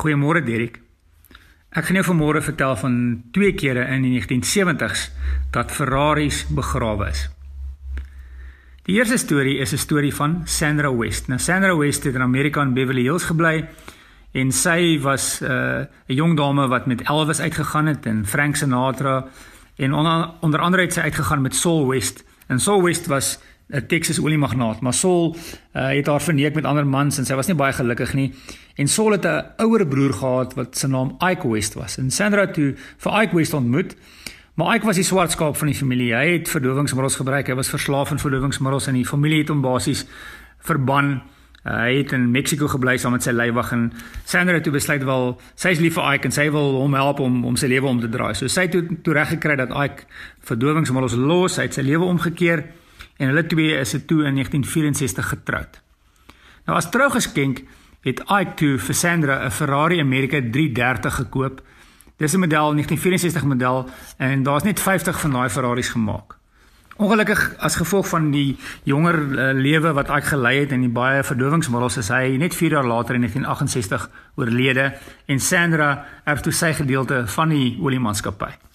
Goeiemôre Derek. Ek gaan jou vanmôre vertel van twee kere in die 1970s dat Ferraris begrawe is. Die eerste storie is 'n storie van Sandra West. Nou Sandra West het in Amerika in Beverly Hills gebly en sy was 'n uh, jong dame wat met Elvis uitgegaan het en Frank Sinatra en onder, onder andere het sy uitgegaan met Saul West. En Saul West was 'n Texas oliemagnaat, maar Saul uh, het haar verneek met ander mans en sy was nie baie gelukkig nie. En Saul het 'n ouer broer gehad wat se naam Ike West was. En Sandra toe vir Ike West ontmoet. Maar Ike was die swart skaap van die familie. Hy het verdowingsmiddels gebruik. Hy was verslaaf aan verdowingsmiddels en die familie het hom basies verban. Uh, hy het in Mexiko gebly saam met sy leiwag en Sandra het toe besluit wel sy is lief vir Ike en sy wil hom help om om sy lewe om te draai. So sy het toe, toe reg gekry dat Ike verdowingsmiddels los, hy het sy lewe omgekeer en hulle twee is toe in 1964 getroud. Nou as trougeskenk het Ike vir Sandra 'n Ferrari America 330 gekoop. Dis 'n model 1964 model en daar's net 50 van daai Ferraris gemaak. Ongelukkig as gevolg van die jonger uh, lewe wat Ike gelei het en die baie verdowingsmiddels is hy net 4 jaar later in 1968 oorlede en Sandra erf toe sy gedeelte van die oliemaatskappy.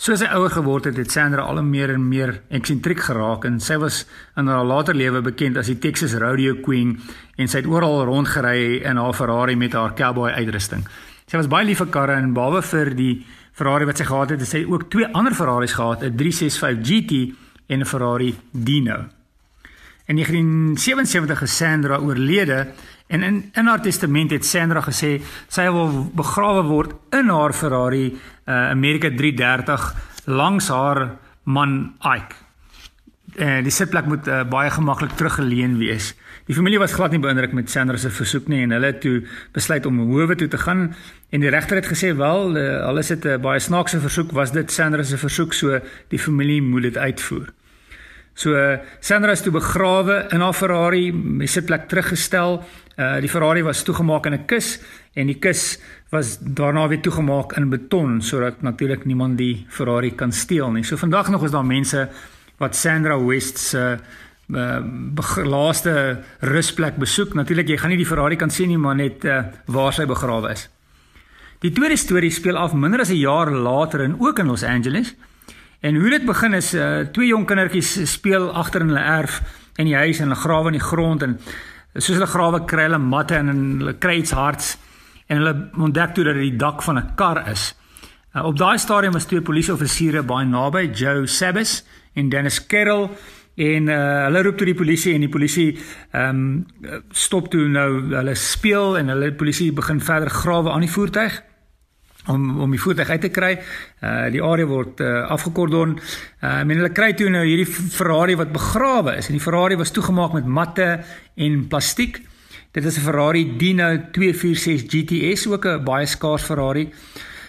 Soos sy ouer geword het, het Sandra al meer en meer eksentriek geraak en sy was in haar later lewe bekend as die Texas Rodeo Queen en sy het oral rondgery in haar Ferrari met haar cowboy uitrusting. Sy was baie lief vir karre en behalwe vir die Ferrari wat sy gehad het, het sy ook twee ander Ferraris gehad, 'n 365 GT en 'n Ferrari Dino. In 1977 is Sandra oorlede en in in haar testament het Sandra gesê sy wil begrawe word in haar Ferrari uh, America 330 langs haar man Ike. En uh, die sitplek moet uh, baie gemaklik teruggeleen wees. Die familie was glad nie beïndruk met Sandra se versoek nie en hulle het toe besluit om howe toe te gaan en die regter het gesê wel uh, alles het 'n uh, baie snaakse versoek was dit Sandra se versoek so die familie moet dit uitvoer. So Sandra is toe begrawe in haar Ferrari, my sitplek teruggestel. Uh die Ferrari was toegemaak in 'n kus en die kus was daarna weer toegemaak in beton sodat natuurlik niemand die Ferrari kan steel nie. So vandag nog is daar mense wat Sandra West se uh laaste rusplek besoek. Natuurlik jy gaan nie die Ferrari kan sien nie, maar net uh waar sy begrawe is. Die tweede storie speel af minder as 'n jaar later in ook in Los Angeles. En hoe dit begin is uh, twee jong kindertjies speel agter in hulle erf in die huis en hulle grawe in die grond en soos hulle grawe kry hulle matte en hulle kry iets hards en hulle ontdek toe dat dit die dak van 'n kar is. Uh, op daai stadium was twee polisieoffisiere baie naby, Joe Sabas en Dennis Carroll en uh, hulle roep toe die polisie en die polisie ehm um, stop toe nou hulle speel en hulle polisie begin verder grawe aan die voertuig om om die voertuig uit te kry. Uh die area word uh, afgekordon. Uh men hulle kry toe nou hierdie Ferrari wat begrawe is en die Ferrari was toegemaak met matte en plastiek. Dit is 'n Ferrari Dino 246 GTS, ook 'n baie skaars Ferrari.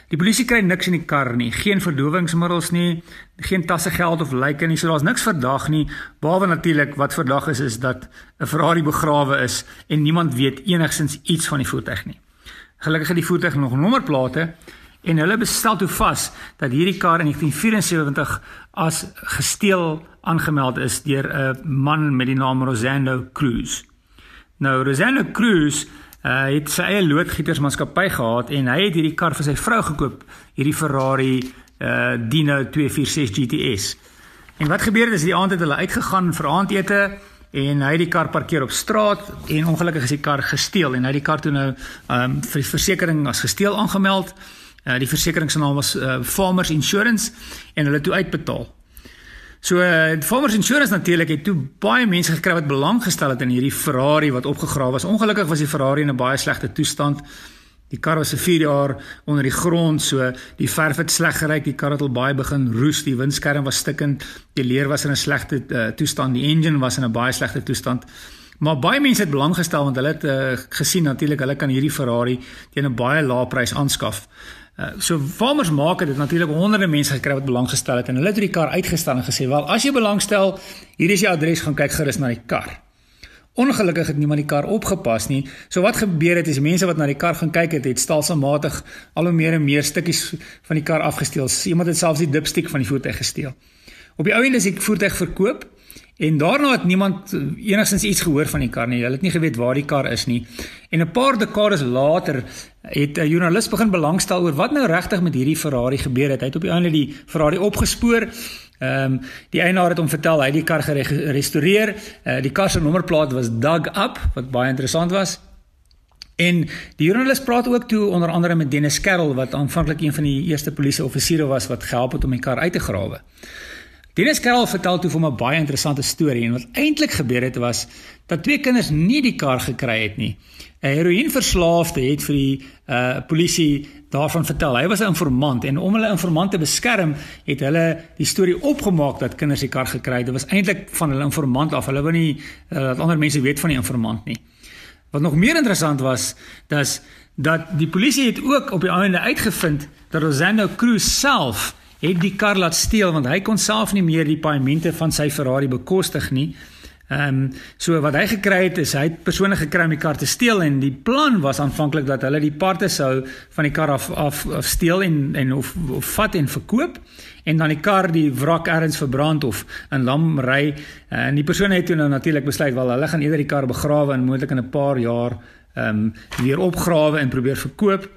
Die polisie kry niks in die kar nie, geen verdowingsmiddels nie, geen tasse geld of lyke nie. So daar's niks verdag nie, behalwe natuurlik wat verdag is is dat 'n Ferrari begrawe is en niemand weet enigsins iets van die voertuig nie. Gelukkig het die voertuig nog nommerplate en hulle bestel toe vas dat hierdie kar in 1974 as gesteel aangemeld is deur 'n man met die naam Rosando Cruz. Nou Rosando Cruz uh, het sy eie loodgietersmaatskappy gehad en hy het hierdie kar vir sy vrou gekoop, hierdie Ferrari uh, Dino 246 GTS. En wat gebeur het is die aand het hulle uitgegaan vir aandete en hy het die kar parkeer op straat en ongelukkig is die kar gesteel en hy het die kar toe nou um, vir versekerings as gesteel aangemeld. Uh, die versekering se naam was uh, Farmers Insurance en hulle toe uitbetaal. So uh, Farmers Insurance natuurlik het toe baie mense gekry wat belang gestel het in hierdie Ferrari wat opgegrawe is. Ongelukkig was die Ferrari in 'n baie slegte toestand. Die kar was se 4 jaar onder die grond, so die verf het sleg geryk, die kar het al baie begin roes, die windskerm was stikkend, die leer was in 'n slegte uh, toestand, die engine was in 'n baie slegte toestand. Maar baie mense het belang gestel want hulle het uh, gesien natuurlik hulle kan hierdie Ferrari teen 'n baie lae prys aanskaf. Uh, so farmers maak dit natuurlik honderde mense gekry wat belang gestel het en hulle het die kar uitgestaan en gesê wel as jy belangstel hier is die adres gaan kyk gerus na die kar. Ongelukkig het niemand die kar opgepas nie. So wat gebeur het is mense wat na die kar gaan kyk het, het stelselmatig al hoe meer en meer stukkies van die kar afgesteel. Iemand het selfs die dipstick van die voertuig gesteel. Op die ou end is die voertuig verkoop En daarna het niemand enigstens iets gehoor van die kar nie. Hulle het nie geweet waar die kar is nie. En 'n paar dekades later het 'n joernalis begin belangstel oor wat nou regtig met hierdie Ferrari gebeur het. Hy het op die einde die Ferrari opgespoor. Ehm um, die eienaar het hom vertel hy het die kar gerestoreer. Uh, die kar se nommerplaat was dug up wat baie interessant was. En die joernalis praat ook toe onder andere met Dennis Carroll wat aanvanklik een van die eerste polisie offisiere was wat gehelp het om die kar uit te grawe. Dennis Carroll vertel toe my 'n baie interessante storie en wat eintlik gebeur het was dat twee kinders nie die kar gekry het nie. 'n Heroïneverslaafde het vir die uh polisie daarvan vertel. Hy was 'n informant en om hulle informant te beskerm, het hulle die storie opgemaak dat kinders die kar gekry het. Dit was eintlik van hulle informant af. Hulle wou nie uh, dat ander mense weet van die informant nie. Wat nog meer interessant was, dat dat die polisie het ook op die einde uitgevind dat Rosando Cruz self het die kar laat steel want hy kon self nie meer die paemente van sy Ferrari bekostig nie. Ehm um, so wat hy gekry het is hy het persoonlik gekry om die kar te steel en die plan was aanvanklik dat hulle die parte sou van die kar af af, af steel en en of, of vat en verkoop en dan die kar die wrak ergens verbrand of in lam ry en die persoon het toe nou natuurlik besluit wel hulle gaan eerder die kar begrawe en moontlik in 'n paar jaar ehm um, weer opgrawe en probeer verkoop.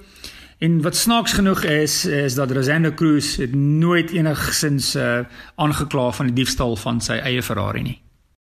En wat snaaks genoeg is is dat Rosendo Cruz het nooit enigsins uh, aangekla van die diefstal van sy eie Ferrari nie.